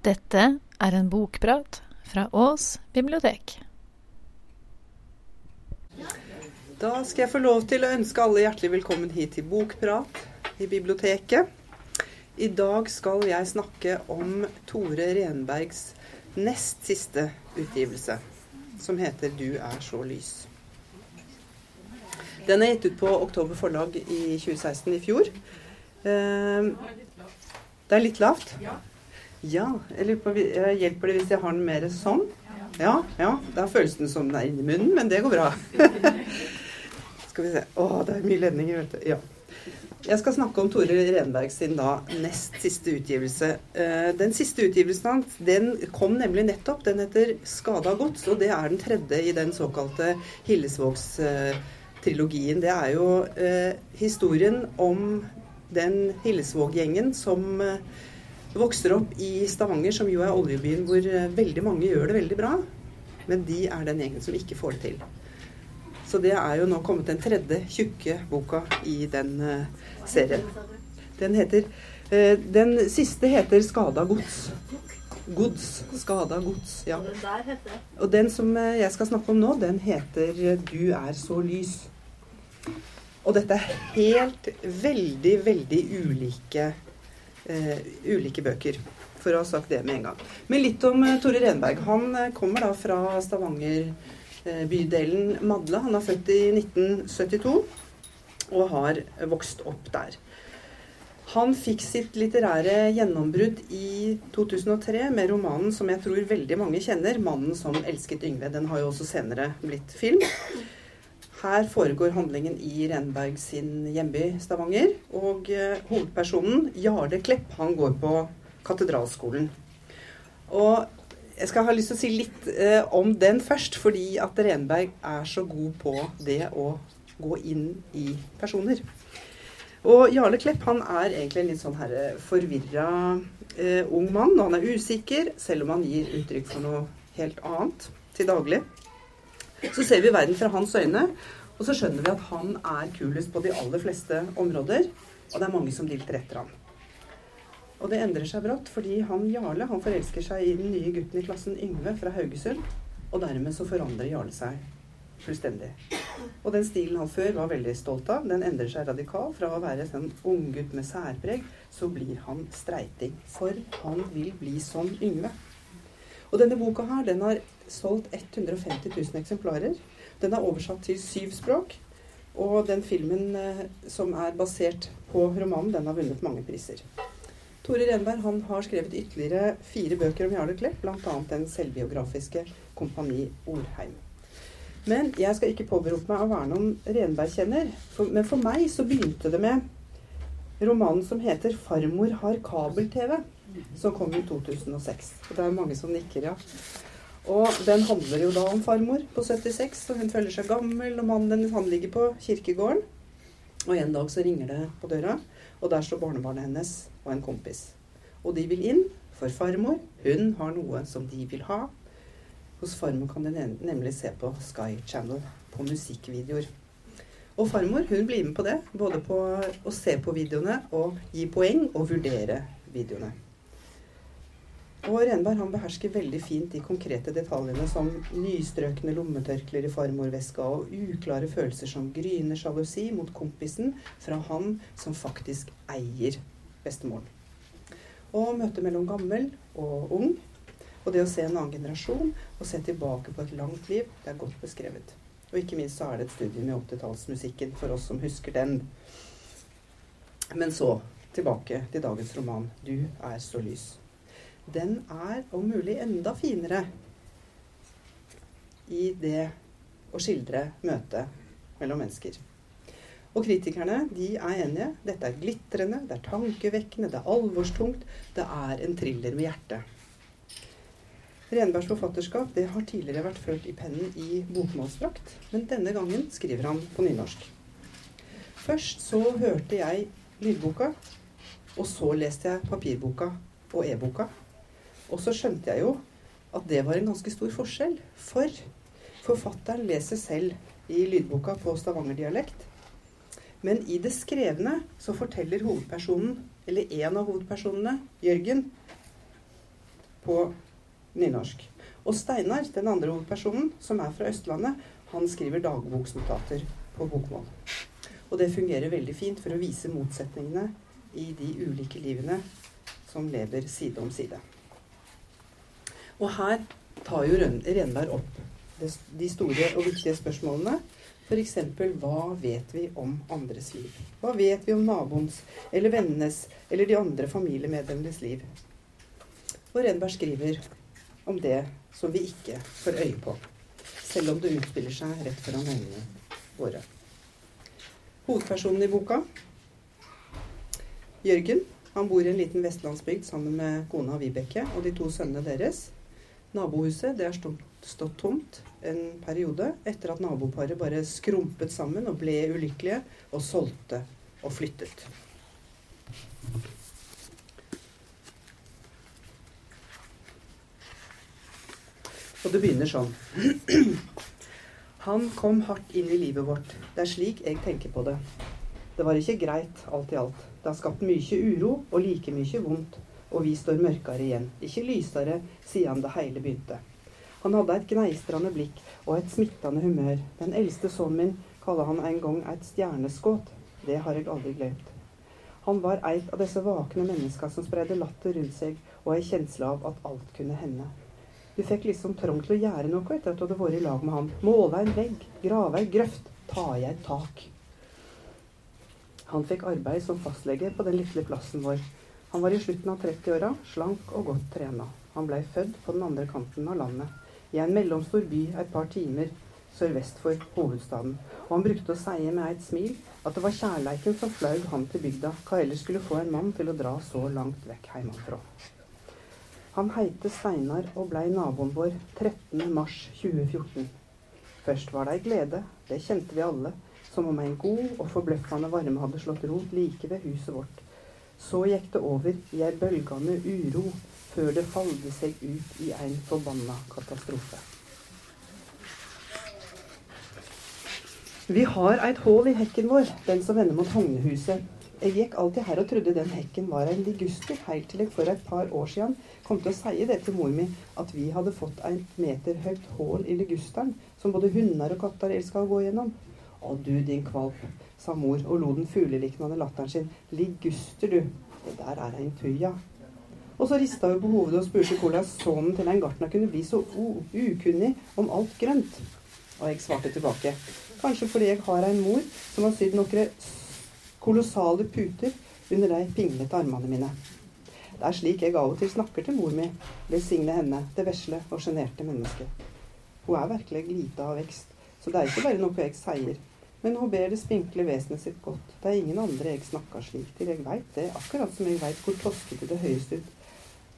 Dette er en bokprat fra Ås bibliotek. Da skal jeg få lov til å ønske alle hjertelig velkommen hit til Bokprat i biblioteket. I dag skal jeg snakke om Tore Renbergs nest siste utgivelse, som heter 'Du er så lys'. Den er gitt ut på Oktober forlag i 2016, i fjor. Eh, Det er litt lavt. Ja. Jeg lurer på, hjelper det hvis jeg har den mer sånn? Ja. ja. Da føles den som den er inni munnen, men det går bra. skal vi se. Å, det er mye ledninger, vet du. Ja. Jeg skal snakke om Tore Renberg sin da nest siste utgivelse. Eh, Den siste utgivelsen hans den kom nemlig nettopp. Den heter 'Skada gods', og det er den tredje i den såkalte Hillesvågs-trilogien. Det er jo eh, historien om den Hillesvåg-gjengen som eh, vokser opp i Stavanger, som jo er oljebyen hvor eh, veldig mange gjør det veldig bra. Men de er den gjengen som ikke får det til. Så det er jo nå kommet den tredje tjukke boka i den eh, serien. Den heter eh, Den siste heter 'Skada gods'. Gods. Skada gods. Ja. Og den som jeg skal snakke om nå, den heter 'Du er så lys'. Og dette er helt veldig, veldig ulike, ulike bøker. For å ha sagt det med en gang. Men litt om eh, Tore Renberg. Han eh, kommer da fra Stavanger-bydelen Madla. Han er født i 1972 og har vokst opp der. Han fikk sitt litterære gjennombrudd i 2003 med romanen som jeg tror veldig mange kjenner, 'Mannen som elsket Yngve'. Den har jo også senere blitt film. Her foregår handlingen i Renberg sin hjemby Stavanger. Og eh, hovedpersonen, Jarle Klepp, han går på Katedralskolen. Og jeg skal ha lyst til å si litt eh, om den først, fordi at Renberg er så god på det å gå inn i personer. Og Jarle Klepp han er egentlig en litt sånn her forvirra eh, ung mann. Og han er usikker, selv om han gir uttrykk for noe helt annet til daglig. Så ser vi verden fra hans øyne, og så skjønner vi at han er kulest på de aller fleste områder. Og det er mange som dilter etter ham. Og det endrer seg brått, fordi han Jarle han forelsker seg i den nye gutten i klassen Yngve fra Haugesund. Og dermed så forandrer Jarle seg fullstendig. Og den stilen han før var veldig stolt av, den endrer seg radikalt. Fra å være en unggutt med særpreg, så blir han streiting. For han vil bli som Yngve. Og denne boka her, den har solgt 150 000 eksemplarer. Den er oversatt til syv språk. Og den filmen eh, som er basert på romanen, den har vunnet mange priser. Tore Renberg han har skrevet ytterligere fire bøker om Jarle Klepp, bl.a. den selvbiografiske 'Kompani Orheim'. Men jeg skal ikke påberope meg å være noen Renberg-kjenner. Men for meg så begynte det med romanen som heter 'Farmor har kabel-TV', som kom i 2006. Og det er mange som nikker, ja. Og den handler jo da om farmor på 76, og hun føler seg gammel, og mannen hennes han ligger på kirkegården. Og en dag så ringer det på døra, og der står barnebarnet hennes og en kompis. Og de vil inn, for farmor, hun har noe som de vil ha. Hos farmor kan de nemlig se på Sky Channel, på musikkvideoer. Og farmor hun blir med på det, både på å se på videoene og gi poeng og vurdere videoene. Og Renberg han behersker veldig fint de konkrete detaljene som nystrøkne lommetørklær i farmorveska og uklare følelser som gryende sjalusi mot kompisen fra han som faktisk eier bestemoren. Og møtet mellom gammel og ung, og det å se en annen generasjon og se tilbake på et langt liv, det er godt beskrevet. Og ikke minst så er det et studium i 80-tallsmusikken for oss som husker den. Men så tilbake til dagens roman 'Du er så lys' den er om mulig enda finere i det å skildre møtet mellom mennesker. Og kritikerne de er enige. Dette er glitrende, det er tankevekkende, det er alvorstungt. Det er en thriller med hjerte. Renbergs forfatterskap det har tidligere vært ført i pennen i bokmålsdrakt, men denne gangen skriver han på nynorsk. Først så hørte jeg lydboka, og så leste jeg papirboka og e-boka. Og så skjønte jeg jo at det var en ganske stor forskjell. For forfatteren leser selv i lydboka på stavangerdialekt. Men i det skrevne så forteller hovedpersonen, eller en av hovedpersonene, Jørgen, på nynorsk. Og Steinar, den andre hovedpersonen, som er fra Østlandet, han skriver dagboksnotater på bokmål. Og det fungerer veldig fint for å vise motsetningene i de ulike livene som lever side om side. Og her tar jo Renberg opp de store og viktige spørsmålene. F.eks.: Hva vet vi om andres liv? Hva vet vi om naboens eller vennenes eller de andre familiemedlemmenes liv? Og Renberg skriver om det som vi ikke får øye på, selv om det utspiller seg rett foran øynene våre. Hovedpersonen i boka, Jørgen, han bor i en liten vestlandsbygd sammen med kona Vibeke og de to sønnene deres. Nabohuset det har stått, tomt en periode etter at naboparet bare skrumpet sammen og ble ulykkelige og solgte og flyttet. Og det begynner sånn. Han kom hardt inn i livet vårt. Det er slik jeg tenker på det. Det var ikke greit, alt i alt. Det har skapt mye uro og like mye vondt. Og vi står mørkere igjen. Ikke lysere siden det hele begynte. Han hadde et gneistrende blikk og et smittende humør. Den eldste sønnen min kalte han en gang et stjerneskudd. Det har jeg aldri glemt. Han var eit av disse vakne menneska som spredde latter rundt seg og ei kjensle av at alt kunne hende. Du fikk liksom trang til å gjøre noe etter at du hadde vært i lag med han. Måle en vegg, grave ei grøft, ta i et tak. Han fikk arbeid som fastlege på den lille plassen vår. Han var i slutten av 30-åra, slank og godt trena. Han blei født på den andre kanten av landet, i en mellomstor by et par timer sørvest for hovedstaden. Og han brukte å seie med et smil at det var kjærleiken som flaug han til bygda. Hva ellers skulle få en mann til å dra så langt vekk hjemmefra? Han heite Steinar og blei naboen vår 13.3.2014. Først var det ei glede, det kjente vi alle, som om en god og forbløffende varme hadde slått rot like ved huset vårt. Så gikk det over i ei bølgende uro, før det falde seg ut i en forbanna katastrofe. Vi har et hull i hekken vår, den som vender mot Hognehuset. Jeg gikk alltid her og trodde den hekken var en liguster, helt til jeg for et par år siden kom til å si det til mor mi, at vi hadde fått et meter høyt hull i ligusteren som både hunder og katter elska å gå gjennom. Å du, din kvalp, sa mor og lo den fugleliknende latteren sin. Liguster, du. Det der er en tuja. Og så rista hun på hovedet og spurte hvordan sønnen til en gartner kunne bli så ukunnig om alt grønt. Og jeg svarte tilbake. Kanskje fordi jeg har en mor som har sydd noen kolossale puter under de pinglete armene mine. Det er slik jeg av og til snakker til mor mi, velsigne henne, det vesle og sjenerte mennesket. Hun er virkelig lite av vekst, så det er ikke bare noe jeg sier. Men hun ber det spinkle vesenet sitt godt. Det er ingen andre jeg snakker slik til. Jeg veit det, akkurat som jeg veit hvor toskete det høres ut.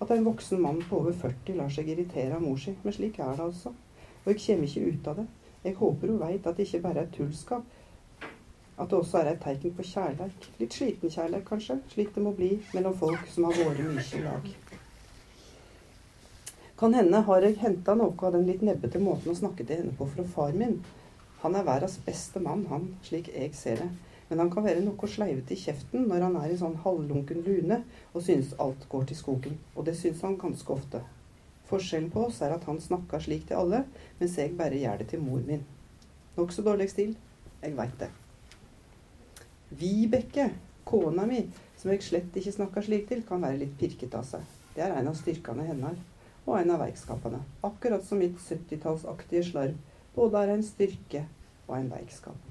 At en voksen mann på over 40 lar seg irritere av mor si. Men slik er det altså. Og jeg kommer ikke ut av det. Jeg håper hun veit at det ikke bare er tullskap, at det også er et tegn på kjærleik. Litt sliten kjærleik, kanskje, slik det må bli mellom folk som har vært mye i lag. Kan hende har jeg henta noe av den litt nebbete måten å snakke til henne på fra far min. Han er verdens beste mann, han, slik jeg ser det. Men han kan være noe sleivete i kjeften når han er i sånn halvlunken lune og synes alt går til skogen. Og det synes han ganske ofte. Forskjellen på oss er at han snakker slik til alle, mens jeg bare gjør det til mor min. Nokså dårlig stil. Jeg veit det. Vibeke, kona mi, som jeg slett ikke snakker slik til, kan være litt pirket av seg. Det er en av styrkene hennes, og en av verkskapene. Akkurat som mitt 70-tallsaktige slarv både er en styrke og en leikskap.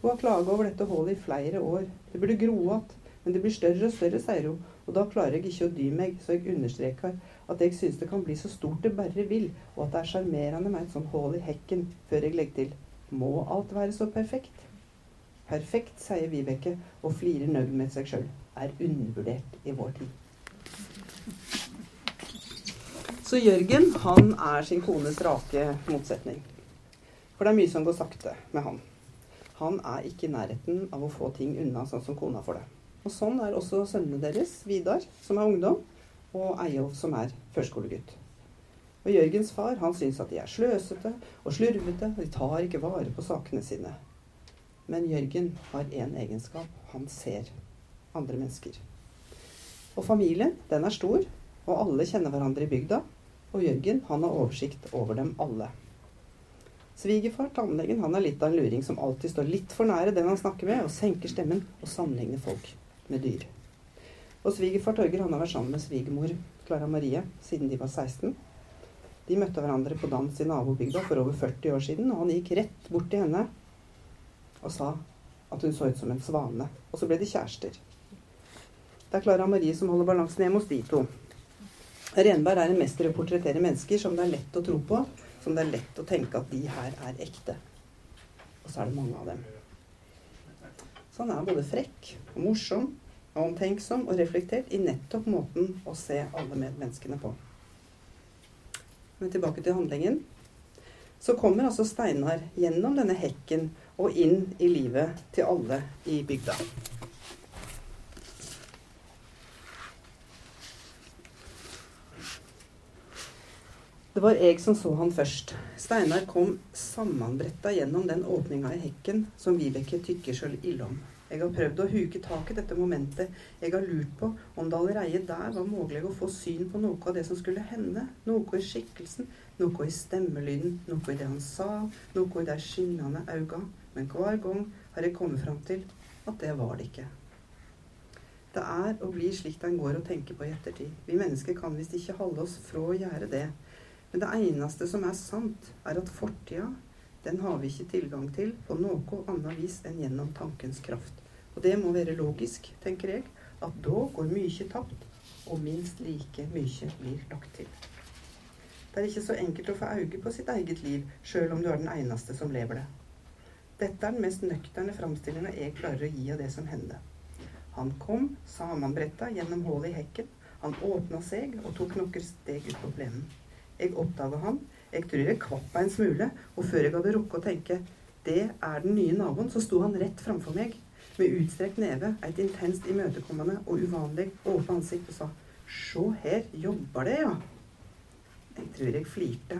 Hun har klaga over dette hullet i flere år. Det burde gro igjen, men det blir større og større, sier hun. Og da klarer jeg ikke å dy meg, så jeg understreker at jeg syns det kan bli så stort det bare vil, og at det er sjarmerende med et sånt hull i hekken, før jeg legger til må alt være så perfekt? Perfekt, sier Vibeke og flirer nøyd med seg sjøl. Er undervurdert i vår tid. Så Jørgen, han er sin kones rake motsetning. For det er mye som går sakte med han. Han er ikke i nærheten av å få ting unna sånn som kona får det. Og sånn er også sønnene deres, Vidar, som er ungdom, og Eyolf, som er førskolegutt. Og Jørgens far han syns at de er sløsete og slurvete, og de tar ikke vare på sakene sine. Men Jørgen har én egenskap. Han ser andre mennesker. Og familien, den er stor. Og alle kjenner hverandre i bygda. Og Jørgen han har oversikt over dem alle. Svigerfar, tannlegen, han er litt av en luring som alltid står litt for nære den han snakker med, og senker stemmen og sammenligner folk med dyr. Og svigerfar Torger han har vært sammen med svigermor Klara Marie siden de var 16. De møtte hverandre på dans i nabobygda for over 40 år siden, og han gikk rett bort til henne og sa at hun så ut som en svane. Og så ble de kjærester. Det er Klara Marie som holder balansen hjemme hos de to. Renberg er en mester i å portrettere mennesker som det er lett å tro på, som det er lett å tenke at de her er ekte. Og så er det mange av dem. Så han er både frekk og morsom og omtenksom og reflektert i nettopp måten å se alle medmenneskene på. Men tilbake til handlingen. Så kommer altså Steinar gjennom denne hekken og inn i livet til alle i bygda. Det var jeg som så han først. Steinar kom sammenbretta gjennom den åpninga i hekken som Vibeke tykker så ille om. Jeg har prøvd å huke tak i dette momentet. Jeg har lurt på om det allerede der var mulig å få syn på noe av det som skulle hende. Noe i skikkelsen, noe i stemmelyden, noe i det han sa, noe i de skinnende auga. Men hver gang har jeg kommet fram til at det var det ikke. Det er og blir slik den går og tenker på i ettertid. Vi mennesker kan visst ikke holde oss fra å gjøre det. Men det eneste som er sant, er at fortida, den har vi ikke tilgang til på noe annet vis enn gjennom tankens kraft. Og det må være logisk, tenker jeg, at da går mye tapt, og minst like mye blir lagt til. Det er ikke så enkelt å få øye på sitt eget liv, sjøl om du er den eneste som lever det. Dette er den mest nøkterne framstillinga jeg klarer å gi av det som hendte. Han kom sammenbretta gjennom hullet i hekken. Han åpna seg og tok noen steg ut på plenen. Jeg oppdaga han. Jeg tror jeg kvapp en smule, og før jeg hadde rukket å tenke det er den nye naboen, så sto han rett framfor meg med utstrekt neve, et intenst imøtekommende og uvanlig åpent ansikt, og sa Sjå her, jobber det, ja. Jeg tror jeg flirte.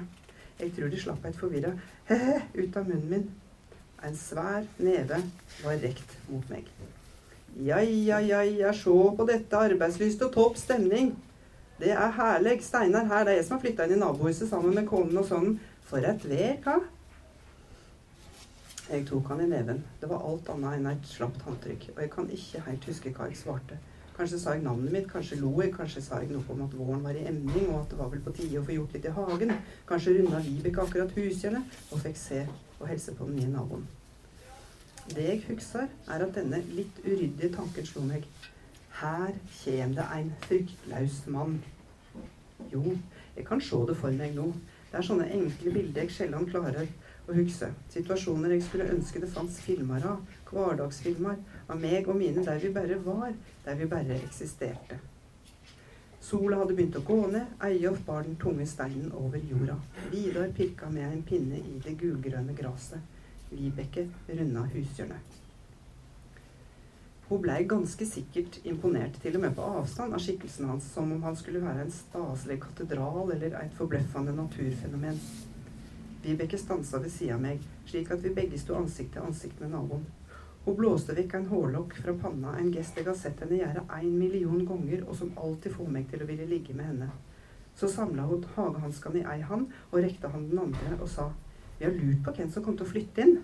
Jeg tror det slapp et forvirra he-he ut av munnen min. En svær neve var rekt mot meg. Ja, ja, ja, ja, sjå på dette arbeidslyst og topp stemning. Det er herlig. Steinar her, det er jeg som har flytta inn i nabohuset sammen med konen og sånn. For et vek, ha? Jeg tok han i neven. Det var alt annet enn et slapt håndtrykk. Og jeg kan ikke helt huske hva jeg svarte. Kanskje sa jeg navnet mitt, kanskje lo jeg, kanskje sa jeg noe om at våren var i emning, og at det var vel på tide å få gjort litt i hagen. Kanskje runda Vibeke akkurat hushjørnet, og fikk se og helse på den nye naboen. Det jeg husker, er at denne litt uryddige tanken slo meg. Her kjem det ein fryktløs mann. Jo, jeg kan sjå det for meg nå. Det er sånne enkle bilder jeg sjelden klarer å huske. Situasjoner jeg skulle ønske det fantes filmer av. Hverdagsfilmer av meg og mine der vi bare var. Der vi bare eksisterte. Sola hadde begynt å gå ned. Eyolf bar den tunge steinen over jorda. Vidar pirka med en pinne i det gulgrønne gresset. Vibeke runda hushjørnet. Hun blei ganske sikkert imponert, til og med på avstand, av skikkelsen hans, som om han skulle være en staselig katedral eller et forbløffende naturfenomen. Vibeke stansa ved sida av meg, slik at vi begge sto ansikt til ansikt med naboen. Hun blåste vekk en hårlokk fra panna, en gest jeg har sett henne gjøre én million ganger, og som alltid får meg til å ville ligge med henne. Så samla hun hagehanskene i ei hand og rekte han den andre og sa Vi har lurt på hvem som kom til å flytte inn.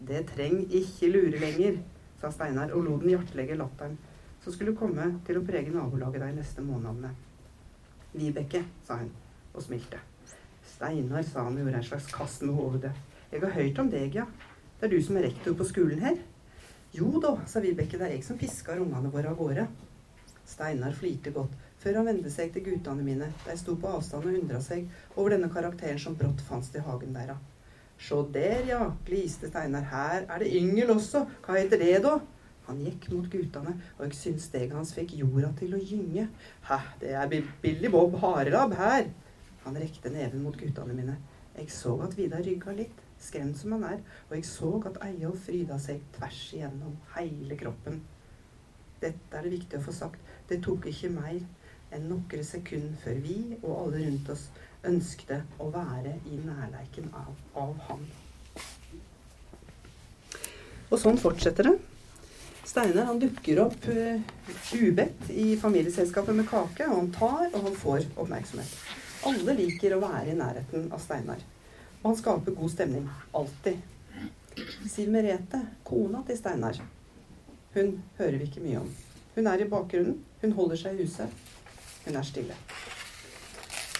Det trenger ikke lure lenger sa Steinar og lo den hjertelige latteren som skulle komme til å prege nabolaget de neste månedene. Vibeke, sa hun og smilte. Steinar, sa han og gjorde en slags kast med hodet. Jeg har hørt om deg, ja. Det er du som er rektor på skolen her? Jo da, sa Vibeke, det er jeg som pisker ungene våre av gårde. Steinar flirte godt før han vendte seg til guttene mine. De sto på avstand og undra seg over denne karakteren som brått fantes i hagen deres. Sjå der, ja, gliste Steinar. Her er det yngel også. Hva heter det, da? Han gikk mot guttene, og jeg syns steget hans fikk jorda til å gynge. Hæ, det er Billy Bob Harelabb her. Han rekte neven mot guttene mine. Jeg så at Vidar rygga litt, skremt som han er, og jeg så at Eyolf fryda seg tvers igjennom hele kroppen. Dette er det viktig å få sagt. Det tok ikke mer enn noen sekunder før vi og alle rundt oss ønskte å være i nærleiken av, av ham. Og sånn fortsetter det. Steinar han dukker opp uh, ubedt i familieselskapet med kake, og han tar, og han får oppmerksomhet. Alle liker å være i nærheten av Steinar. Og han skaper god stemning. Alltid. Siv Merete, kona til Steinar, hun hører vi ikke mye om. Hun er i bakgrunnen. Hun holder seg i huset. Hun er stille.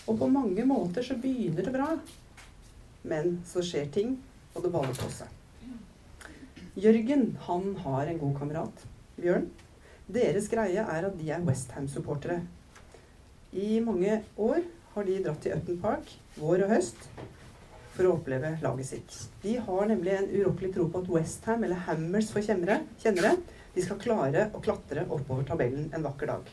Og på mange måter så begynner det bra. Men så skjer ting, og det baller på seg. Jørgen han har en god kamerat. Bjørn. Deres greie er at de er Westham-supportere. I mange år har de dratt til Upton Park vår og høst for å oppleve laget sitt. De har nemlig en urokkelig tro på at Westham, eller Hammers for kjennere, de skal klare å klatre oppover tabellen en vakker dag.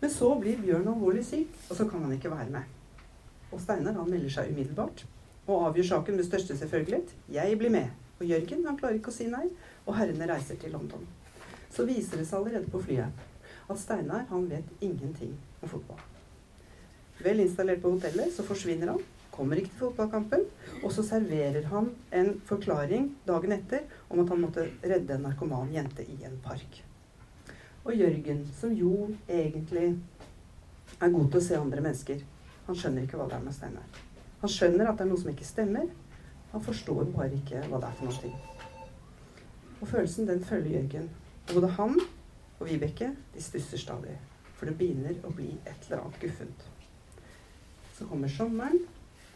Men så blir Bjørn alvorlig syk, og så kan han ikke være med. Og Steinar han melder seg umiddelbart og avgjør saken med største selvfølgelighet. Jeg blir med. Og Jørgen han klarer ikke å si nei, og herrene reiser til London. Så viser det seg allerede på flyet at Steinar han vet ingenting om fotball. Vel installert på hotellet så forsvinner han kommer ikke til fotballkampen. Og så serverer han en forklaring dagen etter om at han måtte redde en narkoman jente i en park. Og Jørgen, som jo egentlig er god til å se andre mennesker, han skjønner ikke hva det er med Steinar. Han skjønner at det er noe som ikke stemmer. Han forstår bare ikke hva det er for noe. Og følelsen, den følger Jørgen. Og både han og Vibeke, de stusser stadig. For det begynner å bli et eller annet guffent. Så kommer sommeren,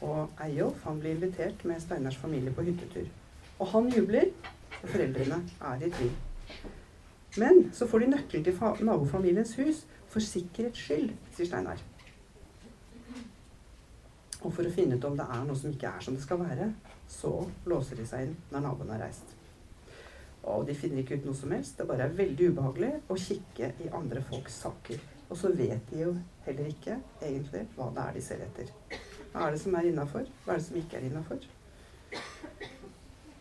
og Eyolf blir invitert med Steinars familie på hyttetur. Og han jubler, og foreldrene er i tvil. Men så får de nøkkel til nabofamiliens hus for sikkerhets skyld, sier Steinar. Og for å finne ut om det er noe som ikke er som det skal være, så låser de seg inn når naboen har reist. Og de finner ikke ut noe som helst. Det bare er veldig ubehagelig å kikke i andre folks saker. Og så vet de jo heller ikke egentlig hva det er de ser etter. Hva er det som er innafor? Hva er det som ikke er innafor?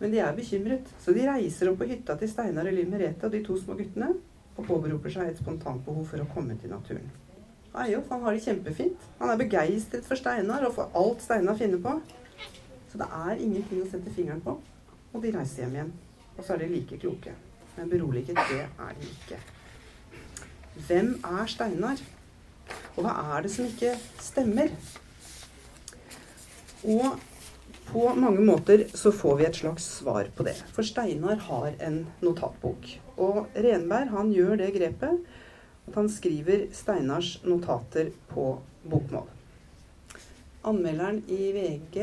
Men de er bekymret, så de reiser opp på hytta til Steinar og Liv Merete og de to små guttene og påberoper seg et spontant behov for å komme til naturen. Eiof, han har det kjempefint. Han er begeistret for Steinar og for alt Steinar finner på. Så det er ingenting å sette fingeren på. Og de reiser hjem igjen. Og så er de like kloke. Men beroliget, det er de ikke. Hvem er Steinar? Og hva er det som ikke stemmer? Og på mange måter så får vi et slags svar på det. For Steinar har en notatbok. Og Renberg han gjør det grepet at han skriver Steinars notater på bokmål. Anmelderen i VG,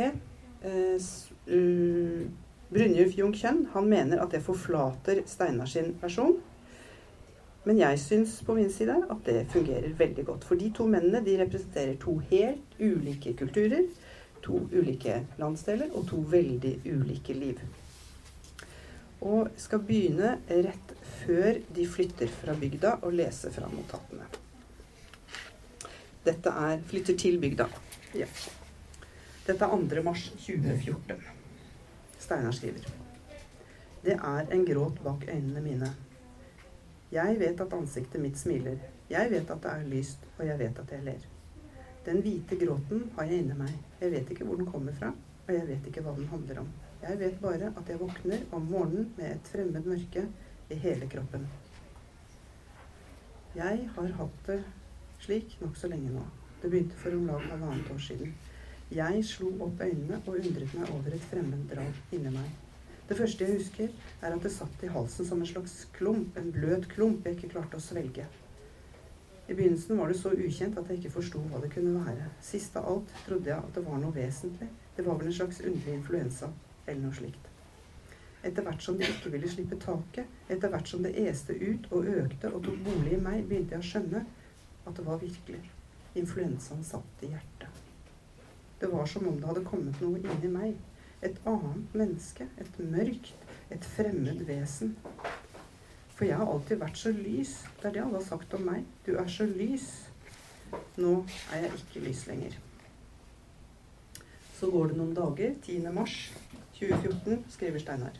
eh, uh, Brynjulf Jung Kjønn, han mener at det forflater Steinar sin versjon. Men jeg syns på min side at det fungerer veldig godt. For de to mennene de representerer to helt ulike kulturer to ulike landsdeler og to veldig ulike liv. Og skal begynne rett før de flytter fra bygda og lese fra notatene. Dette er 'Flytter til bygda'. Ja. Dette er 2. mars 2014. Steinar skriver. Det er en gråt bak øynene mine. Jeg vet at ansiktet mitt smiler. Jeg vet at det er lyst, og jeg vet at jeg ler. Den hvite gråten har jeg inni meg. Jeg vet ikke hvor den kommer fra, og jeg vet ikke hva den handler om. Jeg vet bare at jeg våkner om morgenen med et fremmed mørke i hele kroppen. Jeg har hatt det slik nokså lenge nå. Det begynte for om lag halvannet år siden. Jeg slo opp øynene og undret meg over et fremmed drag inni meg. Det første jeg husker, er at det satt i halsen som en slags klump, en bløt klump jeg ikke klarte å svelge. I begynnelsen var det så ukjent at jeg ikke forsto hva det kunne være. Sist av alt trodde jeg at det var noe vesentlig. Det var vel en slags underlig influensa eller noe slikt. Etter hvert som det ikke ville slippe taket, etter hvert som det este ut og økte og tok bolig i meg, begynte jeg å skjønne at det var virkelig. Influensaen satt i hjertet. Det var som om det hadde kommet noe inni meg. Et annet menneske. Et mørkt, et fremmed vesen. For jeg har alltid vært så lys. Det er det alle har sagt om meg. Du er så lys. Nå er jeg ikke lys lenger. Så går det noen dager. 10. mars 2014 skriver Steinar.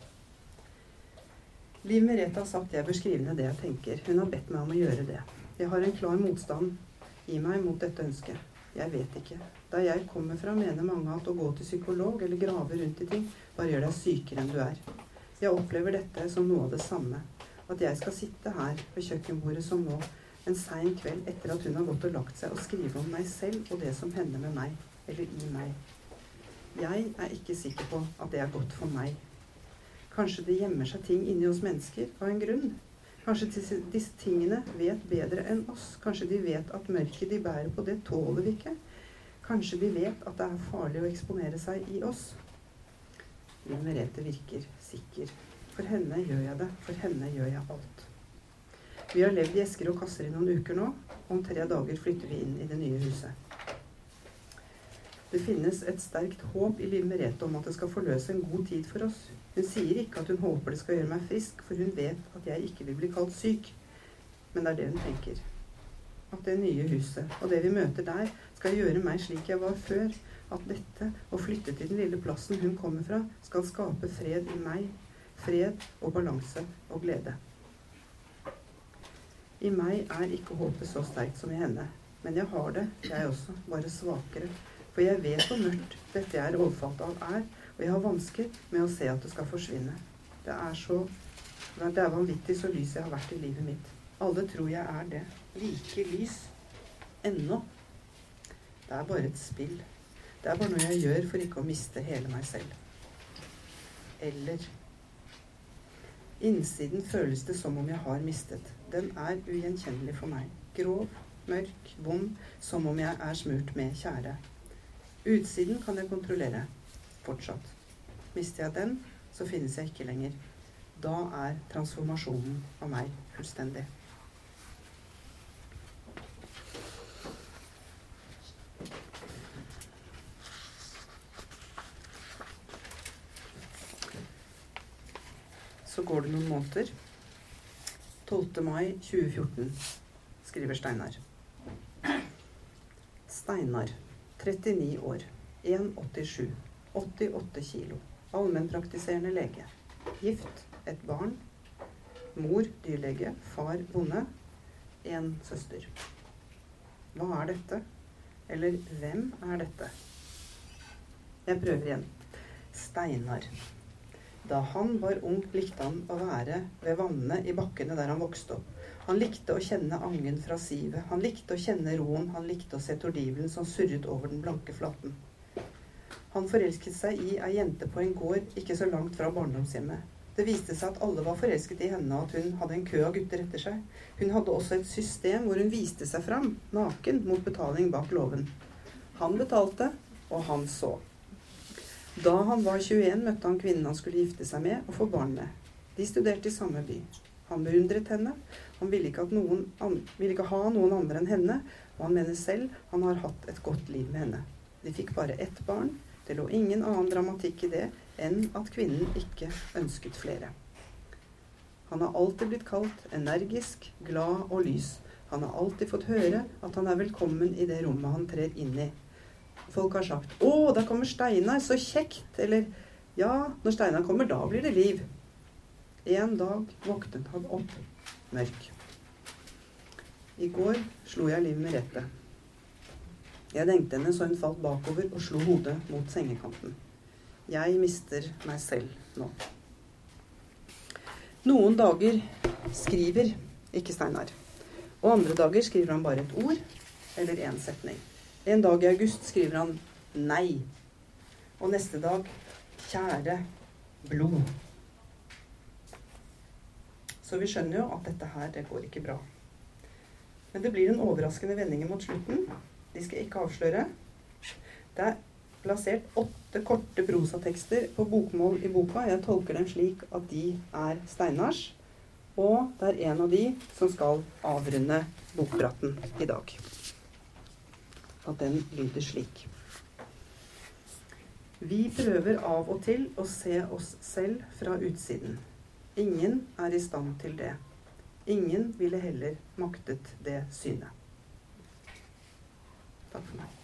Liv Merete har sagt jeg bør skrive ned det jeg tenker. Hun har bedt meg om å gjøre det. Jeg har en klar motstand i meg mot dette ønsket. Jeg vet ikke. Der jeg kommer fra, mener mange at å gå til psykolog eller grave rundt i ting bare gjør deg sykere enn du er. Jeg opplever dette som noe av det samme at jeg skal sitte her ved kjøkkenbordet som nå, en sein kveld etter at hun har gått og lagt seg, og skrive om meg selv og det som hender med meg, eller i meg. Jeg er ikke sikker på at det er godt for meg. Kanskje det gjemmer seg ting inni oss mennesker av en grunn. Kanskje disse, tingene vet bedre enn oss. Kanskje de vet at mørket de bærer på, det tåler vi ikke. Kanskje de vet at det er farlig å eksponere seg i oss. Men Merete virker sikker. For henne gjør jeg det. For henne gjør jeg alt. Vi har levd i esker og kasser i noen uker nå. Om tre dager flytter vi inn i det nye huset. Det finnes et sterkt håp i Liv Merete om at det skal forløse en god tid for oss. Hun sier ikke at hun håper det skal gjøre meg frisk, for hun vet at jeg ikke vil bli kalt syk. Men det er det hun tenker. At det nye huset og det vi møter der, skal gjøre meg slik jeg var før. At dette, å flytte til den lille plassen hun kommer fra, skal skape fred i meg. Fred og balanse og glede. I meg er ikke håpet så sterkt som i henne. Men jeg har det, jeg også, bare svakere. For jeg vet hvor mørkt dette jeg er overfalt av, er, og jeg har vansker med å se at det skal forsvinne. Det er så Det er vanvittig så lys jeg har vært i livet mitt. Alle tror jeg er det. Like lys. Ennå. Det er bare et spill. Det er bare noe jeg gjør for ikke å miste hele meg selv. Eller Innsiden føles det som om jeg har mistet. Den er ugjenkjennelig for meg. Grov, mørk, vond, som om jeg er smurt med tjære. Utsiden kan jeg kontrollere. Fortsatt. Mister jeg den, så finnes jeg ikke lenger. Da er transformasjonen av meg fullstendig. Så går det noen måneder. 12. mai 2014, skriver Steinar. Steinar, 39 år, 1,87, 88 kilo, allmennpraktiserende lege. Gift, et barn. Mor dyrlege, far bonde. En søster. Hva er dette? Eller hvem er dette? Jeg prøver igjen. Steinar. Da han var ung, likte han å være ved vannene i bakkene der han vokste opp. Han likte å kjenne angen fra sivet. Han likte å kjenne roen. Han likte å se tordivelen som surret over den blanke flaten. Han forelsket seg i ei jente på en gård ikke så langt fra barndomshjemmet. Det viste seg at alle var forelsket i henne, og at hun hadde en kø av gutter etter seg. Hun hadde også et system hvor hun viste seg fram, naken, mot betaling bak låven. Han betalte, og han så. Da han var 21, møtte han kvinnen han skulle gifte seg med og få barn med. De studerte i samme by. Han beundret henne. Han ville ikke, noen, ville ikke, ha noen andre enn henne, og han mener selv han har hatt et godt liv med henne. De fikk bare ett barn. Det lå ingen annen dramatikk i det enn at kvinnen ikke ønsket flere. Han har alltid blitt kalt energisk, glad og lys. Han har alltid fått høre at han er velkommen i det rommet han trer inn i, Folk har sagt 'Å, der kommer Steinar. Så kjekt.' Eller 'Ja, når Steinar kommer, da blir det liv'. En dag våknet han opp mørk. I går slo jeg Liv Merete. Jeg dengte henne så hun falt bakover og slo hodet mot sengekanten. Jeg mister meg selv nå. Noen dager skriver ikke Steinar. Og andre dager skriver han bare et ord eller én setning. En dag i august skriver han 'nei'. Og neste dag 'kjære blod'. Så vi skjønner jo at dette her, det går ikke bra. Men det blir en overraskende vending mot slutten. De skal ikke avsløre. Det er plassert åtte korte prosatekster på bokmål i boka. Jeg tolker dem slik at de er Steinars. Og det er en av de som skal avrunde bokpraten i dag at den lyder slik. Vi prøver av og til å se oss selv fra utsiden. Ingen er i stand til det. Ingen ville heller maktet det synet. Takk for meg.